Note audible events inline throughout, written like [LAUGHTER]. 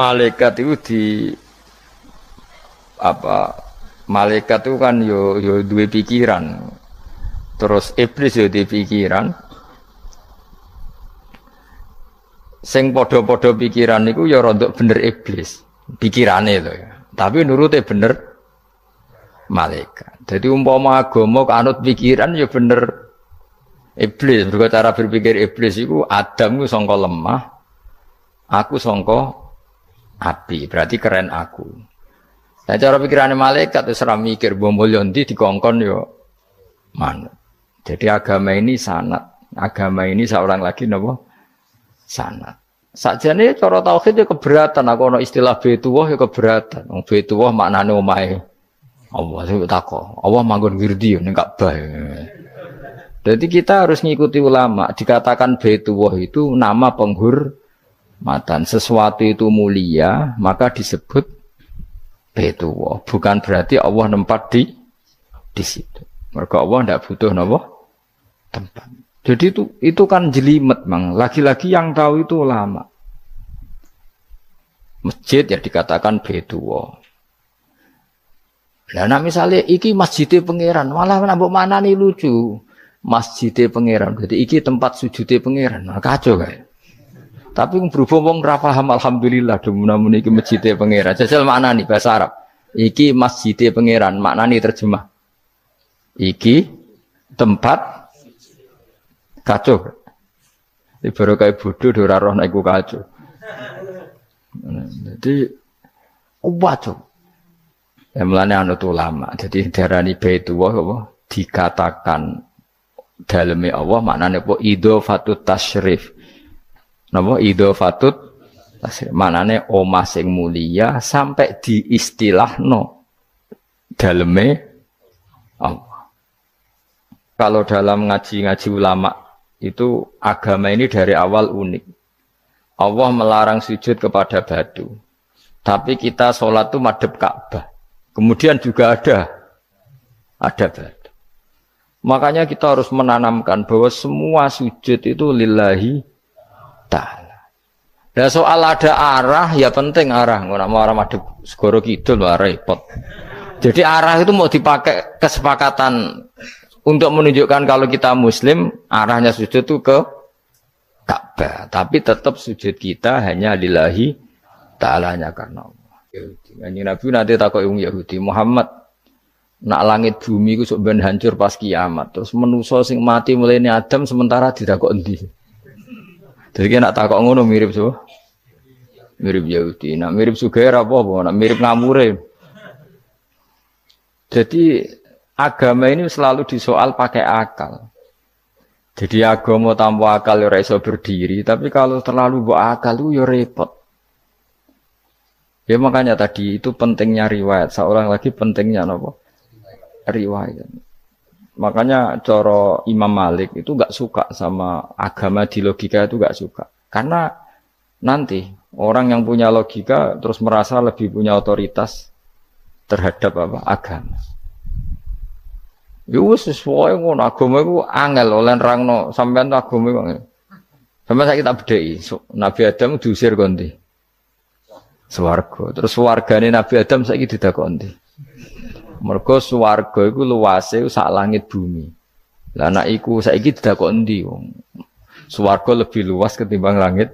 malaikat itu di apa malaikat itu kan yo yo dua pikiran. Terus iblis yo di pikiran. Sing podo-podo pikiran itu ya rontok bener iblis pikirannya itu ya. Tapi nurutnya bener malaikat. Jadi umpama agama kanut pikiran ya bener iblis. Berarti cara berpikir iblis itu Adam itu songko lemah aku songko api berarti keren aku nah cara pikirannya malaikat itu seram mikir bom di dikongkon yo mana jadi agama ini sanat agama ini seorang lagi nopo sanat. Sakjane cara tauhid ya keberatan aku ana istilah betuwah ya keberatan. Wong betuwah maknane omahe Allah sing tako. Allah manggon wirdi ning Ka'bah. Jadi kita harus ngikuti ulama. Dikatakan betuwah itu nama penghormatan. Sesuatu itu mulia, maka disebut betuwah. Bukan berarti Allah nempat di di situ. Mereka Allah tidak butuh nopo tempat. Jadi itu itu kan jelimet mang. Lagi-lagi yang tahu itu ulama. Masjid ya dikatakan betuwo. Nah, misalnya iki masjidnya pangeran, malah nambah mana nih lucu. Masjidnya pangeran, jadi iki tempat sujudnya pangeran, nah, kacau kan? Tapi berhubung wong ra paham alhamdulillah namun iki masjidnya pangeran. Jajal mana nih bahasa Arab. Iki masjidnya pangeran, mana nih terjemah? Iki tempat Kacau. Ini baru kayak bodoh, dora roh naik kacau. Jadi, kacau. Ya anu ulama. Jadi darani baitullah apa dikatakan dalamnya Allah maknanya apa fatut tasyrif. Napa fatut tasyrif. Maknanya omah sing mulia sampai diistilahno dalamnya Allah. Kalau dalam ngaji-ngaji ulama itu agama ini dari awal unik. Allah melarang sujud kepada batu. Tapi kita sholat itu madep Ka'bah. Kemudian juga ada ada batu. Makanya kita harus menanamkan bahwa semua sujud itu lillahi ta'ala. Dan soal ada arah, ya penting arah. Nggak mau arah madep segoro kidul, repot. Jadi arah itu mau dipakai kesepakatan untuk menunjukkan kalau kita muslim arahnya sujud itu ke Ka'bah tapi tetap sujud kita hanya lillahi ta'alanya karena Allah Yahudi Nabi nanti takut yang Yahudi Muhammad nak langit bumi ku sok hancur pas kiamat terus menuso sing mati mulai Adam sementara tidak kok endi jadi nak takut ngono mirip so mirip Yahudi nak mirip Sugair apa apa nak mirip ngamure jadi agama ini selalu disoal pakai akal. Jadi agama tanpa akal ya iso berdiri, tapi kalau terlalu bawa akal itu ya repot. Ya makanya tadi itu pentingnya riwayat. Seorang lagi pentingnya apa? Riwayat. Makanya coro Imam Malik itu gak suka sama agama di logika itu gak suka. Karena nanti orang yang punya logika terus merasa lebih punya otoritas terhadap apa agama. Yo wis sesuai ngono agama iku angel oleh nerangno sampean agama iku. Sampeyan saiki tak bedheki. Nabi Adam diusir kondi. Swarga. Terus wargane Nabi Adam saiki didakoni. Mergo swarga iku luase sak langit bumi. Lah anak iku saiki didakoni ndi wong. Swarga lebih luas ketimbang langit.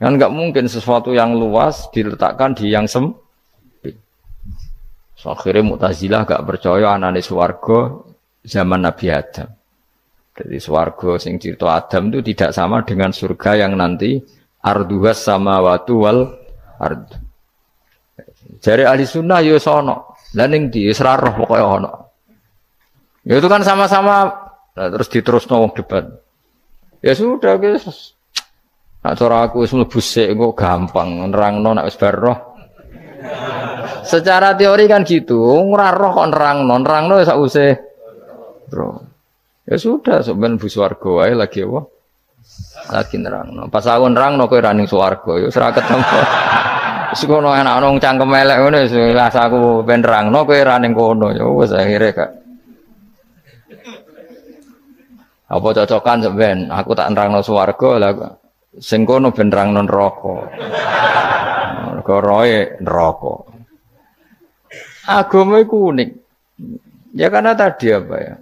Kan nggak mungkin sesuatu yang luas diletakkan di yang sem So, akhirnya Mu'tazilah gak percaya anane swarga zaman Nabi Adam. Jadi swarga sing cerita Adam itu tidak sama dengan surga yang nanti arduhas sama watu wal ard. Jari ahli sunnah yo ya Laning di seraroh pokoknya ono. Ya itu kan sama-sama nah, terus diterus wong debat. Ya sudah guys. Nak cara aku wis mlebu sik gampang nerangno nek wis Secara teori kan gitu, ora roh kok nerangno, nerangno sak usih. Bro. Ya sudah, sampean bu swarga wae lagi apa? Lagi nerangno. Pas aku nerangno kowe ra ning swarga, ya ora ketemu. Wis kono enak nang cangkem elek ngono wis aku ben nerangno kowe ra ning kono, ya wis akhire kak. Apa cocokan sampean? Aku tak nerangno swarga lah sing kono ben nerangno neraka. mergo roe neraka. Agama itu unik. Ya karena tadi apa ya?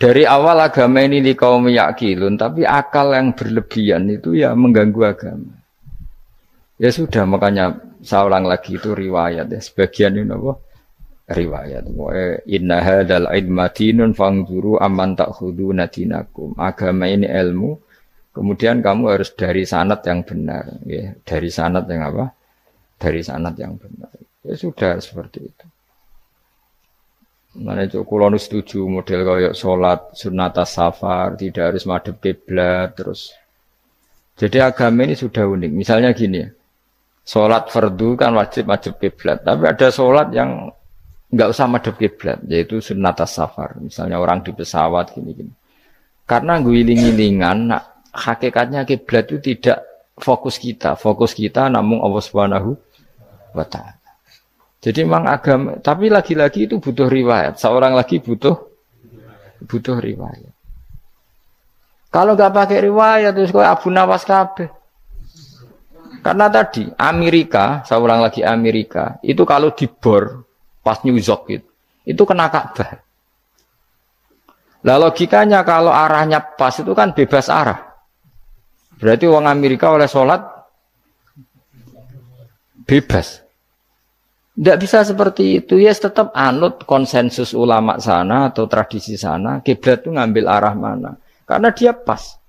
Dari awal agama ini di kaum yakilun, tapi akal yang berlebihan itu ya mengganggu agama. Ya sudah, makanya saya ulang lagi itu riwayat ya. Sebagian ini apa? Riwayat. Inna hadal idmatinun fangduru aman takhudu nadinakum. Agama ini ilmu, kemudian kamu harus dari sanat yang benar. Ya. Dari sanat yang apa? Dari sanat yang benar. Ya sudah seperti itu. Mana itu kalau setuju model kayak sholat sunata safar tidak harus madep kiblat terus. Jadi agama ini sudah unik. Misalnya gini, sholat fardu kan wajib wajib kiblat, tapi ada sholat yang nggak usah madep kiblat, yaitu sunata safar. Misalnya orang di pesawat gini-gini. Karena guling-gilingan, hakikatnya kiblat itu tidak fokus kita, fokus kita namun Allah Subhanahu wa taala. Jadi memang agama, tapi lagi-lagi itu butuh riwayat. Seorang lagi butuh butuh riwayat. Kalau nggak pakai riwayat terus kau Abu Nawas kabeh. Karena tadi Amerika, seorang lagi Amerika, itu kalau dibor pas New York itu, itu kena Ka'bah. Lah logikanya kalau arahnya pas itu kan bebas arah. Berarti uang Amerika oleh sholat bebas. Tidak bisa seperti itu. Ya tetap anut konsensus ulama sana atau tradisi sana. Kiblat itu ngambil arah mana. Karena dia pas.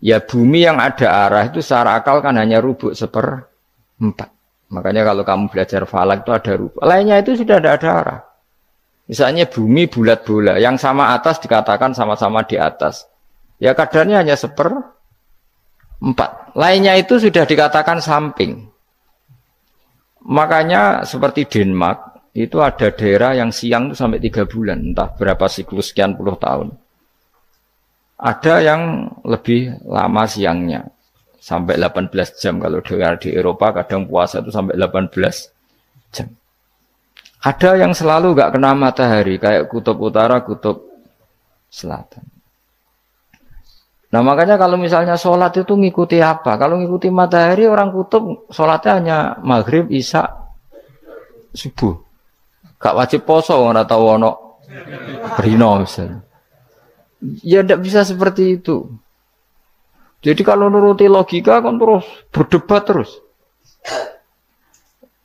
Ya bumi yang ada arah itu secara akal kan hanya rubuk seper empat. Makanya kalau kamu belajar falak itu ada rubuk. Lainnya itu sudah tidak ada arah. Misalnya bumi bulat bola. Yang sama atas dikatakan sama-sama di atas. Ya kadarnya hanya seper empat. Lainnya itu sudah dikatakan samping. Makanya seperti Denmark itu ada daerah yang siang itu sampai tiga bulan, entah berapa siklus sekian puluh tahun. Ada yang lebih lama siangnya, sampai 18 jam. Kalau daerah di Eropa kadang puasa itu sampai 18 jam. Ada yang selalu nggak kena matahari, kayak kutub utara, kutub selatan. Nah makanya kalau misalnya sholat itu ngikuti apa? Kalau ngikuti matahari orang kutub sholatnya hanya maghrib, isya, subuh. Gak wajib poso orang tahu ono rino misalnya. Ya tidak bisa seperti itu. Jadi kalau nuruti logika kan terus berdebat terus.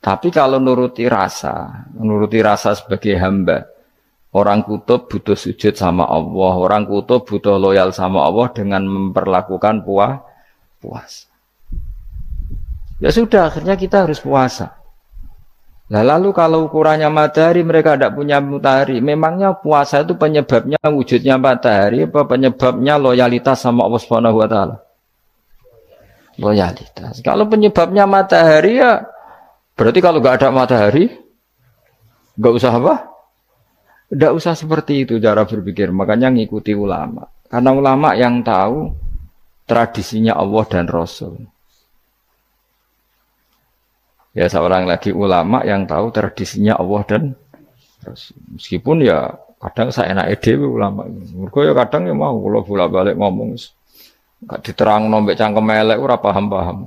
Tapi kalau nuruti rasa, nuruti rasa sebagai hamba, Orang kutub butuh sujud sama Allah, orang kutub butuh loyal sama Allah dengan memperlakukan puas. Ya sudah, akhirnya kita harus puasa. Nah, lalu kalau ukurannya matahari mereka tidak punya matahari, memangnya puasa itu penyebabnya wujudnya matahari apa penyebabnya loyalitas sama Allah Subhanahu wa taala? Loyalitas. Kalau penyebabnya matahari ya berarti kalau nggak ada matahari nggak usah apa? Tidak usah seperti itu cara berpikir, makanya ngikuti ulama. Karena ulama yang tahu tradisinya Allah dan Rasul. Ya seorang lagi ulama yang tahu tradisinya Allah dan. Meskipun ya kadang saya enak ide ulama. Mereka ya kadang ya mau kalau bolak balik ngomong. Gak diterang nombek cangkem elek ora paham paham.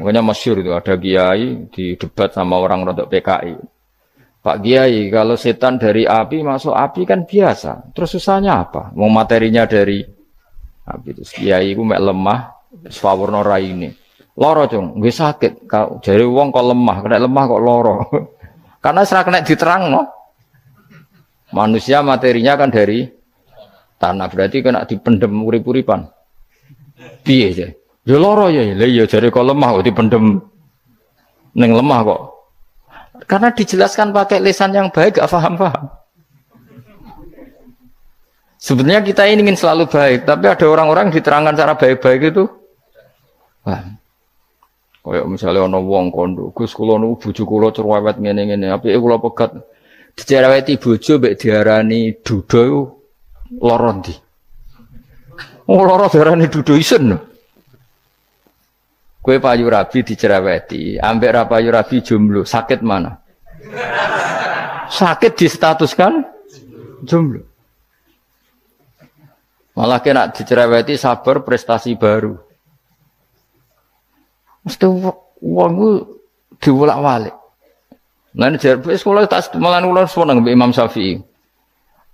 Makanya masyur itu ada kiai di debat sama orang rodok PKI. Pak Kiai, kalau setan dari api masuk api kan biasa. Terus susahnya apa? Mau materinya dari api itu. Kiai mek lemah, swawarna ini. Loro cung, gue sakit. Kau jadi uang kok lemah, kena lemah kok loro. [LAUGHS] Karena serak kena diterang no. Manusia materinya kan dari tanah, berarti kena dipendem urip-uripan. Piye sih? Ya loro ya, ya jadi kok lemah kok dipendem neng lemah kok karena dijelaskan pakai lisan yang baik, gak paham-paham. Sebenarnya kita ini ingin selalu baik, tapi ada orang-orang diterangkan cara baik-baik itu. Wah. Kayak misalnya ono wong kondo, Gus kula nu bojo kula cerewet ngene-ngene, apike kula pegat dicereweti bojo mbek diarani duda lara ndi? Oh lara diarani duda isen. Kue payu rabi dicereweti, ambek ra payu rabi jomblo, sakit mana? Sakit distatuskan jomblo. Malah kena dicereweti sabar prestasi baru. Mesti Wong ku diwolak-walik. Lan jar wis kula tak malan kula seneng mbek Imam Syafi'i.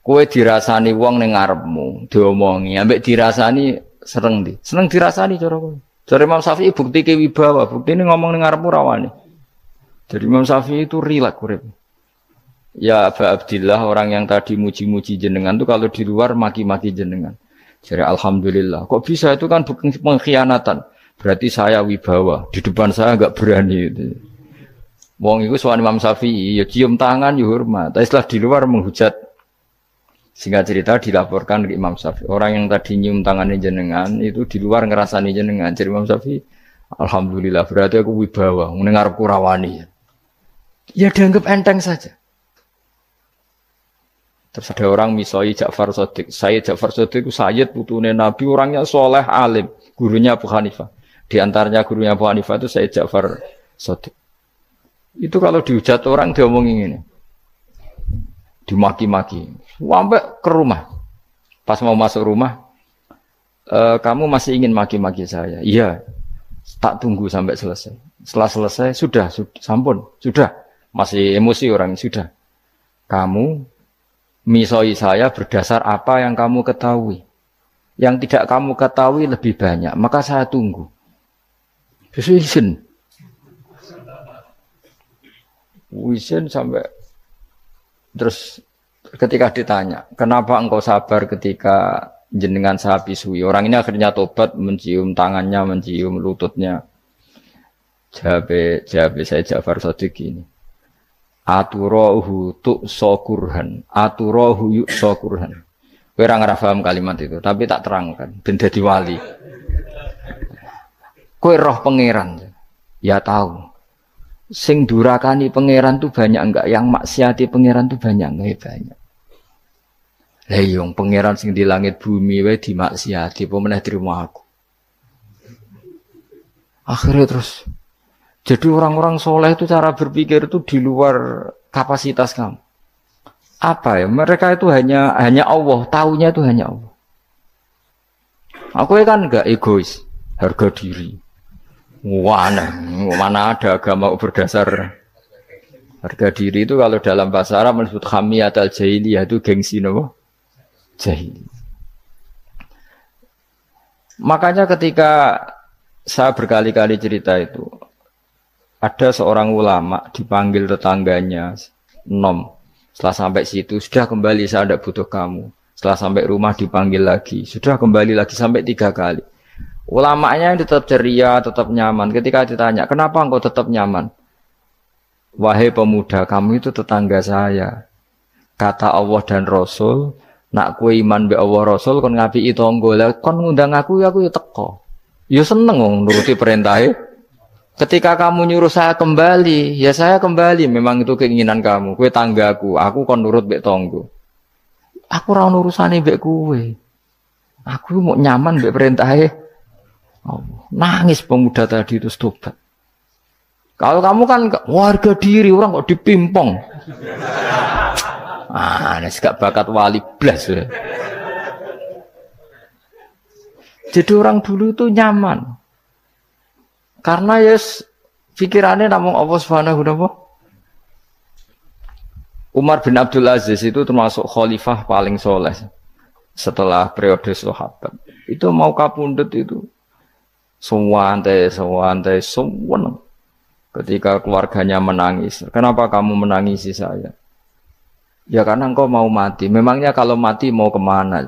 Kowe dirasani wong ning ngarepmu, diomongi, ambek dirasani seneng di. Seneng dirasani cara kowe. Cara Imam Syafi'i bukti ke wibawa, bukti ini ngomong ning ngarepmu rawani. Jadi Imam Syafi'i itu rilak urip. Ya Aba Abdillah orang yang tadi muji-muji jenengan tuh kalau di luar maki-maki jenengan. Jadi Alhamdulillah. Kok bisa itu kan bukan pengkhianatan. Berarti saya wibawa. Di depan saya nggak berani. Gitu. Wong itu soal Imam Syafi'i, ya cium tangan, ya hormat. Tapi setelah di luar menghujat. Sehingga cerita dilaporkan ke Imam Syafi'i. Orang yang tadi nyium tangannya jenengan, itu di luar ngerasani jenengan. Jadi Imam Syafi'i, Alhamdulillah, berarti aku wibawa. Mendengar kurawani. Ya dianggap enteng saja. Terus ada orang misoi Ja'far Sodik. Saya Ja'far Sodik itu Sayyid putune Nabi, orangnya soleh alim. Gurunya Abu Hanifah. Di antaranya gurunya Abu Hanifah itu Sayyid Ja'far Sodik. Itu kalau dihujat orang diomongin ini. Dimaki-maki. Sampai ke rumah. Pas mau masuk rumah, e, kamu masih ingin maki-maki saya? Iya. Tak tunggu sampai selesai. Setelah selesai, sudah, sudah, sampun, sudah. Masih emosi orang, sudah. Kamu misoi saya berdasar apa yang kamu ketahui. Yang tidak kamu ketahui lebih banyak, maka saya tunggu. Sesuai izin. Izin sampai terus ketika ditanya, kenapa engkau sabar ketika jenengan saya pisui? Orang ini akhirnya tobat, mencium tangannya, mencium lututnya. Jawab, jawab saya Jafar Sadiq ini aturohu tu sokurhan aturohu yuk sokurhan ora paham kalimat itu tapi tak terangkan ben dadi kowe roh pangeran. Ya tahu. Sing durakani pangeran tuh banyak enggak? Yang maksiati pangeran tuh banyak enggak? Ya banyak. Lah yung iya, pangeran sing di langit bumi wae dimaksiati apa meneh terima aku? Akhirnya terus. Jadi orang-orang soleh itu cara berpikir itu di luar kapasitas kamu. Apa ya? Mereka itu hanya hanya Allah, tahunya itu hanya Allah. Aku kan enggak egois, harga diri. Mana, mana ada agama berdasar harga diri itu kalau dalam bahasa Arab disebut khamiyat al jahiliyah itu gengsi nopo? Jahili. Makanya ketika saya berkali-kali cerita itu, ada seorang ulama dipanggil tetangganya nom. Setelah sampai situ sudah kembali saya tidak butuh kamu. Setelah sampai rumah dipanggil lagi sudah kembali lagi sampai tiga kali ulamanya yang tetap ceria tetap nyaman ketika ditanya kenapa engkau tetap nyaman wahai pemuda kamu itu tetangga saya kata Allah dan Rasul nak kue iman be Allah Rasul kon ngapi itu kon ngundang aku ya aku ya teko ya seneng nuruti perintahnya Ketika kamu nyuruh saya kembali, ya saya kembali. Memang itu keinginan kamu. Kue tanggaku, aku kon nurut bek tonggo. Aku ora urusane bek kue. Aku mau nyaman bek perintahnya. Oh, nangis pemuda tadi itu tobat. Kalau kamu kan warga diri orang kok dipimpong. Ah, ini gak bakat wali blas. Ya. Jadi orang dulu itu nyaman. Karena yes pikirannya namun Allah Subhanahu wa Umar bin Abdul Aziz itu termasuk khalifah paling soleh setelah periode sahabat. Itu mau kapundut itu sewantai, sewantai, semua. Ketika keluarganya menangis, kenapa kamu menangisi saya? Ya karena engkau mau mati. Memangnya kalau mati mau ke mana?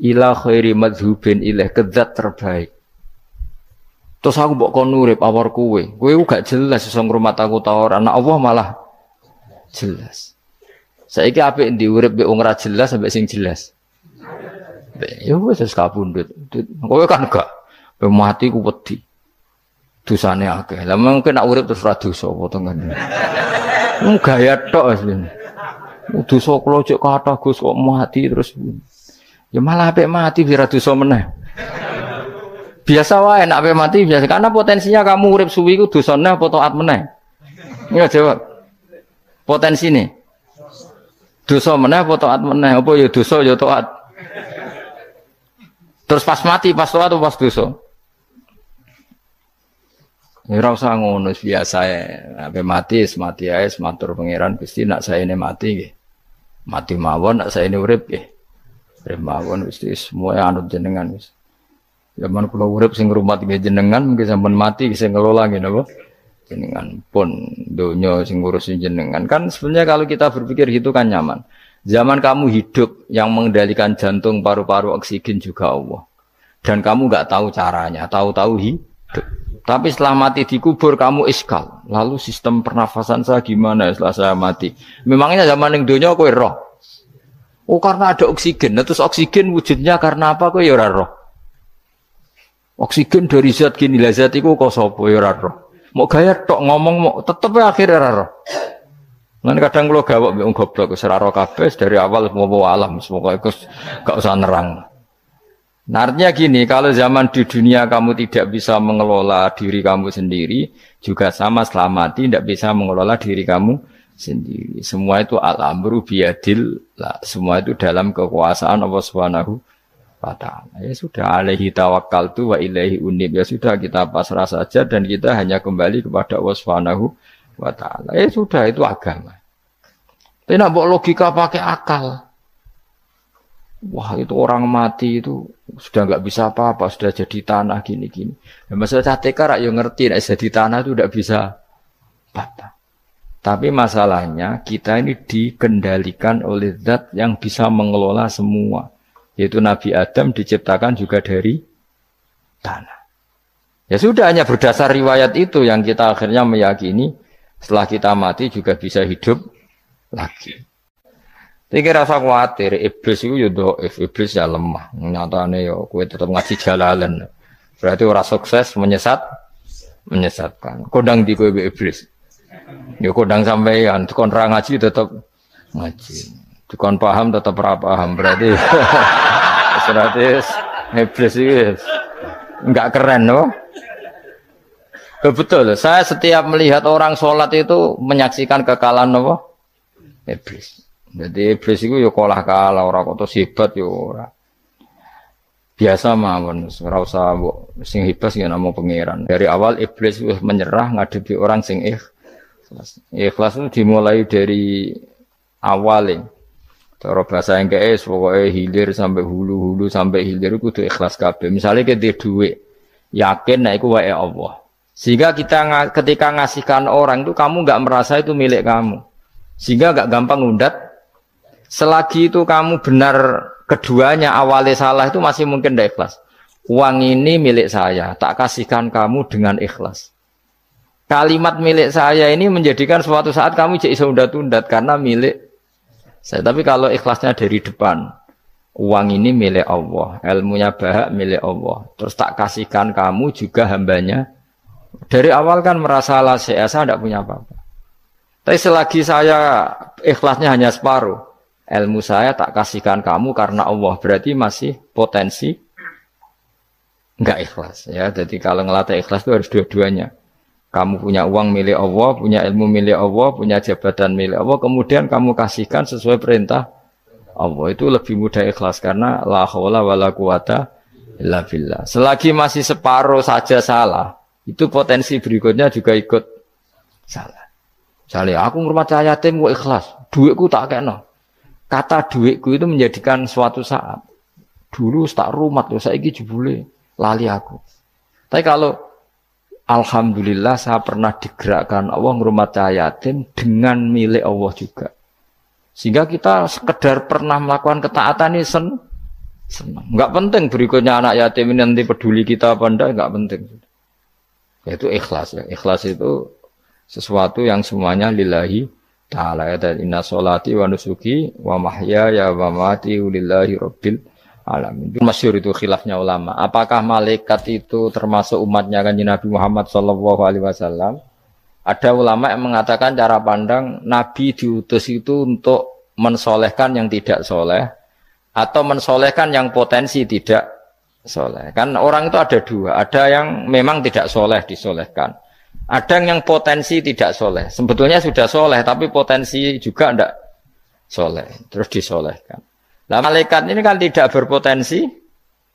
Ilah khairi madhubin ilah kedat terbaik. Terus aku mbok kon nurip awar kuwe. Kuwe gak jelas iso ngrumat aku ta. Anak Allah malah jelas. Saiki apik ndi urip mbek ora jelas sampai sing jelas. Ya wis wis kapundhut. Kowe kan gak mati ku wedi. Dosane akeh. Lah mungkin nak urip terus ora dosa apa to kan. Mung gaya tok asline. Dosa kula cek kathah Gus kok mati terus. Ya malah apik mati biar dosa meneh. Biasa wae nak pe mati biasa karena potensinya kamu urip suwi ku dosane apa taat meneh. Iya jawab. Potensi nih. Dosa meneh apa taat meneh? Apa ya dosa ya taat. Terus pas mati pas taat pas dosa? Ora usah ngono biasa ya. Sampai mati, mati ae, matur pangeran Gusti nak saya ini mati nggih. Mati mawon nak saya ini urip nggih. Urip mawon Gusti semua anut jenengan wis. Zaman kula urip sing ngrumat nggih jenengan mungkin sampean mati sing ngelola nggih napa? Jenengan pun donya sing ngurusin jenengan. Kan sebenarnya kalau kita berpikir gitu kan nyaman. Zaman kamu hidup yang mengendalikan jantung, paru-paru, oksigen juga Allah. Dan kamu nggak tahu caranya, tahu-tahu hidup. Tapi setelah mati dikubur kamu iskal. Lalu sistem pernafasan saya gimana setelah saya mati? Memangnya zaman yang dunia kue roh. Oh karena ada oksigen. Nah, terus oksigen wujudnya karena apa kue ya roh? Oksigen dari zat gini lah zat itu kok sopo ya roh. Mau gaya tok ngomong mau tetep ya akhirnya roh. Nanti kadang kalau gawak bingung goblok seraro kabes dari awal mau alam semoga itu gak usah nerang. Nah, artinya gini, kalau zaman di dunia kamu tidak bisa mengelola diri kamu sendiri, juga sama setelah mati tidak bisa mengelola diri kamu sendiri. Semua itu al-amru biadil, lah. semua itu dalam kekuasaan Allah Subhanahu wa taala. Ya sudah alaihi tawakkaltu wa ilaihi unib. Ya sudah kita pasrah saja dan kita hanya kembali kepada Allah Subhanahu wa taala. Ya sudah itu agama. Tapi nak logika pakai akal. Wah itu orang mati itu sudah nggak bisa apa-apa, sudah jadi tanah gini-gini. Ya, masalah catekar yang ngerti, nah, jadi tanah itu tidak bisa apa-apa. Tapi masalahnya kita ini dikendalikan oleh zat yang bisa mengelola semua. Yaitu Nabi Adam diciptakan juga dari tanah. Ya sudah hanya berdasar riwayat itu yang kita akhirnya meyakini setelah kita mati juga bisa hidup lagi. Tapi rasa khawatir, iblis itu doif, iblis ya lemah. Nyatanya ya kue tetap ngaji jalalan. Berarti orang sukses menyesat, menyesatkan. Kodang di kue iblis. Ya kodang sampeyan, ra ngaji tetap ngaji. Tukon paham tetap paham. Berarti [LAUGHS] berarti iblis itu enggak keren loh. Betul, saya setiap melihat orang sholat itu menyaksikan kekalahan apa? Iblis. Jadi iblis itu ya kalah kalah orang kok hebat ya ora. Biasa mawon, ora usah sing hebat ya namung pangeran. Dari awal iblis menyerah ngadepi orang sing ikhlas. Ikhlas itu dimulai dari awal ya. Cara bahasa yang kayak pokoknya hilir sampai hulu hulu sampai hilir tuh ikhlas kabeh. Misalnya kita duit, yakin nah itu wae Allah. Sehingga kita ketika ngasihkan orang itu kamu nggak merasa itu milik kamu. Sehingga nggak gampang undat Selagi itu kamu benar keduanya awalnya salah itu masih mungkin tidak ikhlas. Uang ini milik saya, tak kasihkan kamu dengan ikhlas. Kalimat milik saya ini menjadikan suatu saat kamu jadi undat-undat karena milik saya. Tapi kalau ikhlasnya dari depan, uang ini milik Allah, ilmunya bahak milik Allah. Terus tak kasihkan kamu juga hambanya. Dari awal kan merasa lah saya tidak punya apa-apa. Tapi selagi saya ikhlasnya hanya separuh, ilmu saya tak kasihkan kamu karena Allah. Berarti masih potensi? Nggak ikhlas ya. Jadi kalau ngelatih ikhlas itu harus dua-duanya. Kamu punya uang milik Allah punya ilmu milik Allah punya jabatan milik Allah kemudian kamu kasihkan sesuai perintah Allah. Itu lebih mudah ikhlas karena la haula wala quwata illa billah. Selagi masih separuh saja salah itu potensi berikutnya juga ikut salah. Misalnya aku ngurmat yatim gue ikhlas, duitku tak kena. Kata duitku itu menjadikan suatu saat. Dulu tak rumah tuh, saya jebule lali aku. Tapi kalau Alhamdulillah saya pernah digerakkan Allah ngurmat yatim dengan milik Allah juga. Sehingga kita sekedar pernah melakukan ketaatan ini sen senang. Enggak penting berikutnya anak yatim ini nanti peduli kita apa enggak, enggak penting. Yaitu ikhlas ya. Ikhlas itu sesuatu yang semuanya lillahi ta'ala ya dan inna solati wa nusuki wa mahya ya wa mati lillahi rabbil alamin. Masyur itu khilafnya ulama. Apakah malaikat itu termasuk umatnya kan Nabi Muhammad sallallahu alaihi wasallam? Ada ulama yang mengatakan cara pandang Nabi diutus itu untuk mensolehkan yang tidak soleh atau mensolehkan yang potensi tidak soleh. Kan orang itu ada dua, ada yang memang tidak soleh disolehkan ada yang potensi tidak soleh. Sebetulnya sudah soleh, tapi potensi juga tidak soleh. Terus disolehkan. Nah malaikat ini kan tidak berpotensi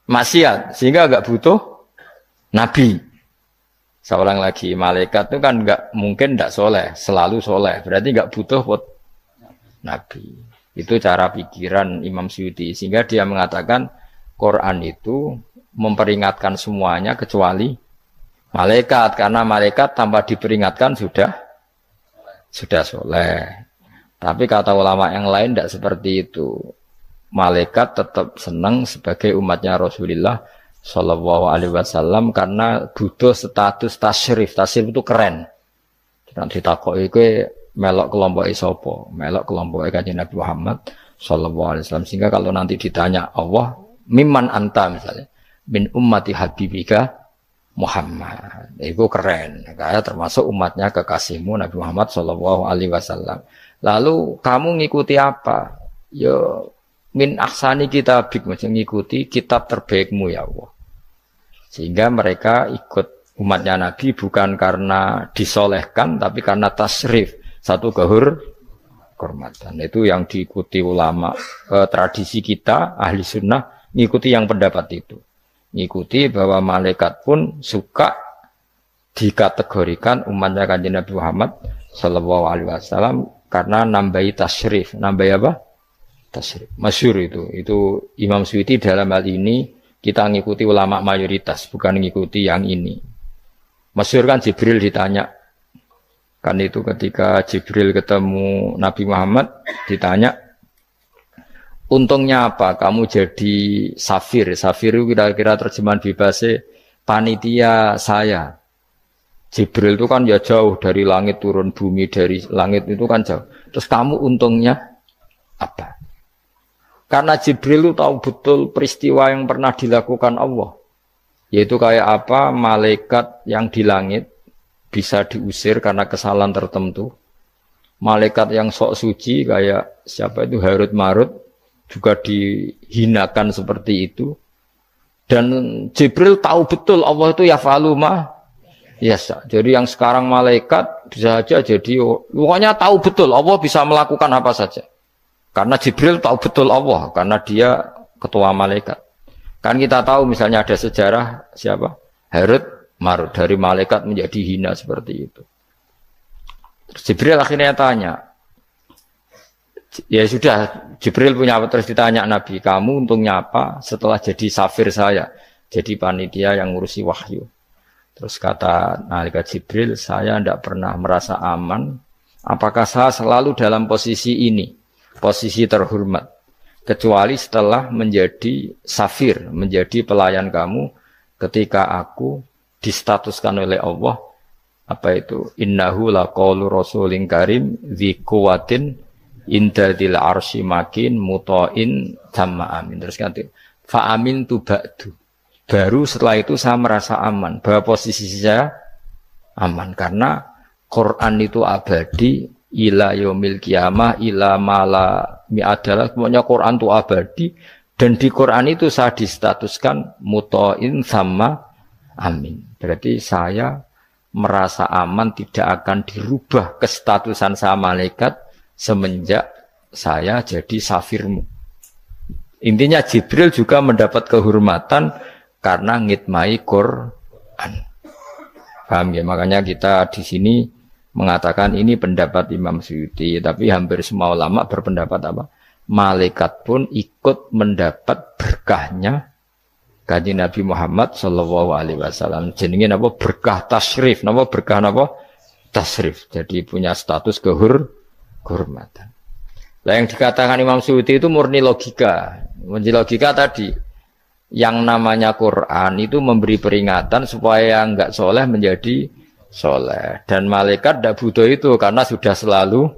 maksiat, sehingga agak butuh nabi. Seorang lagi, malaikat itu kan nggak mungkin nggak soleh, selalu soleh. Berarti nggak butuh buat nabi. Itu cara pikiran Imam Syuuti. Sehingga dia mengatakan Quran itu memperingatkan semuanya kecuali malaikat. Karena malaikat tanpa diperingatkan sudah sudah soleh. Tapi kata ulama yang lain tidak seperti itu. Malaikat tetap senang sebagai umatnya Rasulullah Shallallahu Alaihi Wasallam karena butuh status tasrif. Tasrif itu keren. Nanti takut itu melok kelompok isopo, melok kelompok kajian Nabi Muhammad Shallallahu Alaihi Wasallam. Sehingga kalau nanti ditanya Allah, miman anta misalnya, min ummati habibika Muhammad. Itu keren. Kayak termasuk umatnya kekasihmu Nabi Muhammad Shallallahu Alaihi Wasallam. Lalu kamu ngikuti apa? Yo min ahsani kitabik macam ngikuti kitab terbaikmu ya Allah. Sehingga mereka ikut umatnya Nabi bukan karena disolehkan, tapi karena tasrif. Satu kehur, kehormatan. Itu yang diikuti ulama. E, tradisi kita, ahli sunnah, ngikuti yang pendapat itu. Ngikuti bahwa malaikat pun suka dikategorikan umatnya kanjeng Nabi Muhammad Sallallahu Alaihi Wasallam karena nambahi tasrif. Nambahi apa? Tasrif. Masyur itu. Itu Imam Suyuti dalam hal ini kita ngikuti ulama mayoritas, bukan ngikuti yang ini. Masyur kan Jibril ditanya. Kan itu ketika Jibril ketemu Nabi Muhammad, ditanya, Untungnya apa? Kamu jadi safir. Safir kira-kira terjemahan bebasnya panitia saya. Jibril itu kan ya jauh dari langit turun bumi dari langit itu kan jauh. Terus kamu untungnya apa? Karena Jibril itu tahu betul peristiwa yang pernah dilakukan Allah. Yaitu kayak apa malaikat yang di langit bisa diusir karena kesalahan tertentu. Malaikat yang sok suci kayak siapa itu Harut Marut juga dihinakan seperti itu. Dan Jibril tahu betul Allah itu ya faluma Yes, jadi yang sekarang malaikat bisa saja jadi pokoknya tahu betul Allah bisa melakukan apa saja. Karena Jibril tahu betul Allah, karena dia ketua malaikat. Kan kita tahu misalnya ada sejarah siapa? Herod Marut dari malaikat menjadi hina seperti itu. Jibril akhirnya tanya, ya sudah Jibril punya apa terus ditanya Nabi, kamu untungnya apa setelah jadi safir saya, jadi panitia yang ngurusi wahyu. Terus kata Nalika Jibril, saya tidak pernah merasa aman. Apakah saya selalu dalam posisi ini? posisi terhormat kecuali setelah menjadi safir, menjadi pelayan kamu ketika aku distatuskan oleh Allah apa itu innahu laqaulu rasulin karim dzi quwwatin indadil arsy makin mutain sama amin. Terus ganti fa amin tu ba'du. Baru setelah itu saya merasa aman. Bahwa posisi saya aman. Karena Quran itu abadi ila yaumil kiamah ila mala mi adalah semuanya Quran itu abadi. Dan di Quran itu saya distatuskan mutoin sama amin. Berarti saya merasa aman tidak akan dirubah kestatusan saya malaikat semenjak saya jadi safirmu. Intinya Jibril juga mendapat kehormatan karena ngitmai Quran. Paham ya? Makanya kita di sini mengatakan ini pendapat Imam Suyuti, tapi hampir semua ulama berpendapat apa? Malaikat pun ikut mendapat berkahnya kaji Nabi Muhammad Shallallahu Alaihi Wasallam. Jenengin apa berkah tasrif, nama berkah apa tasrif. Jadi punya status kehur kehormatan. Nah yang dikatakan Imam Suyuti itu murni logika. Murni logika tadi yang namanya Quran itu memberi peringatan supaya nggak soleh menjadi soleh dan malaikat tidak butuh itu karena sudah selalu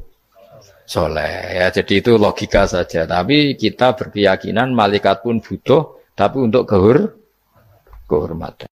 soleh ya jadi itu logika saja tapi kita berkeyakinan malaikat pun butuh tapi untuk kehur kehormatan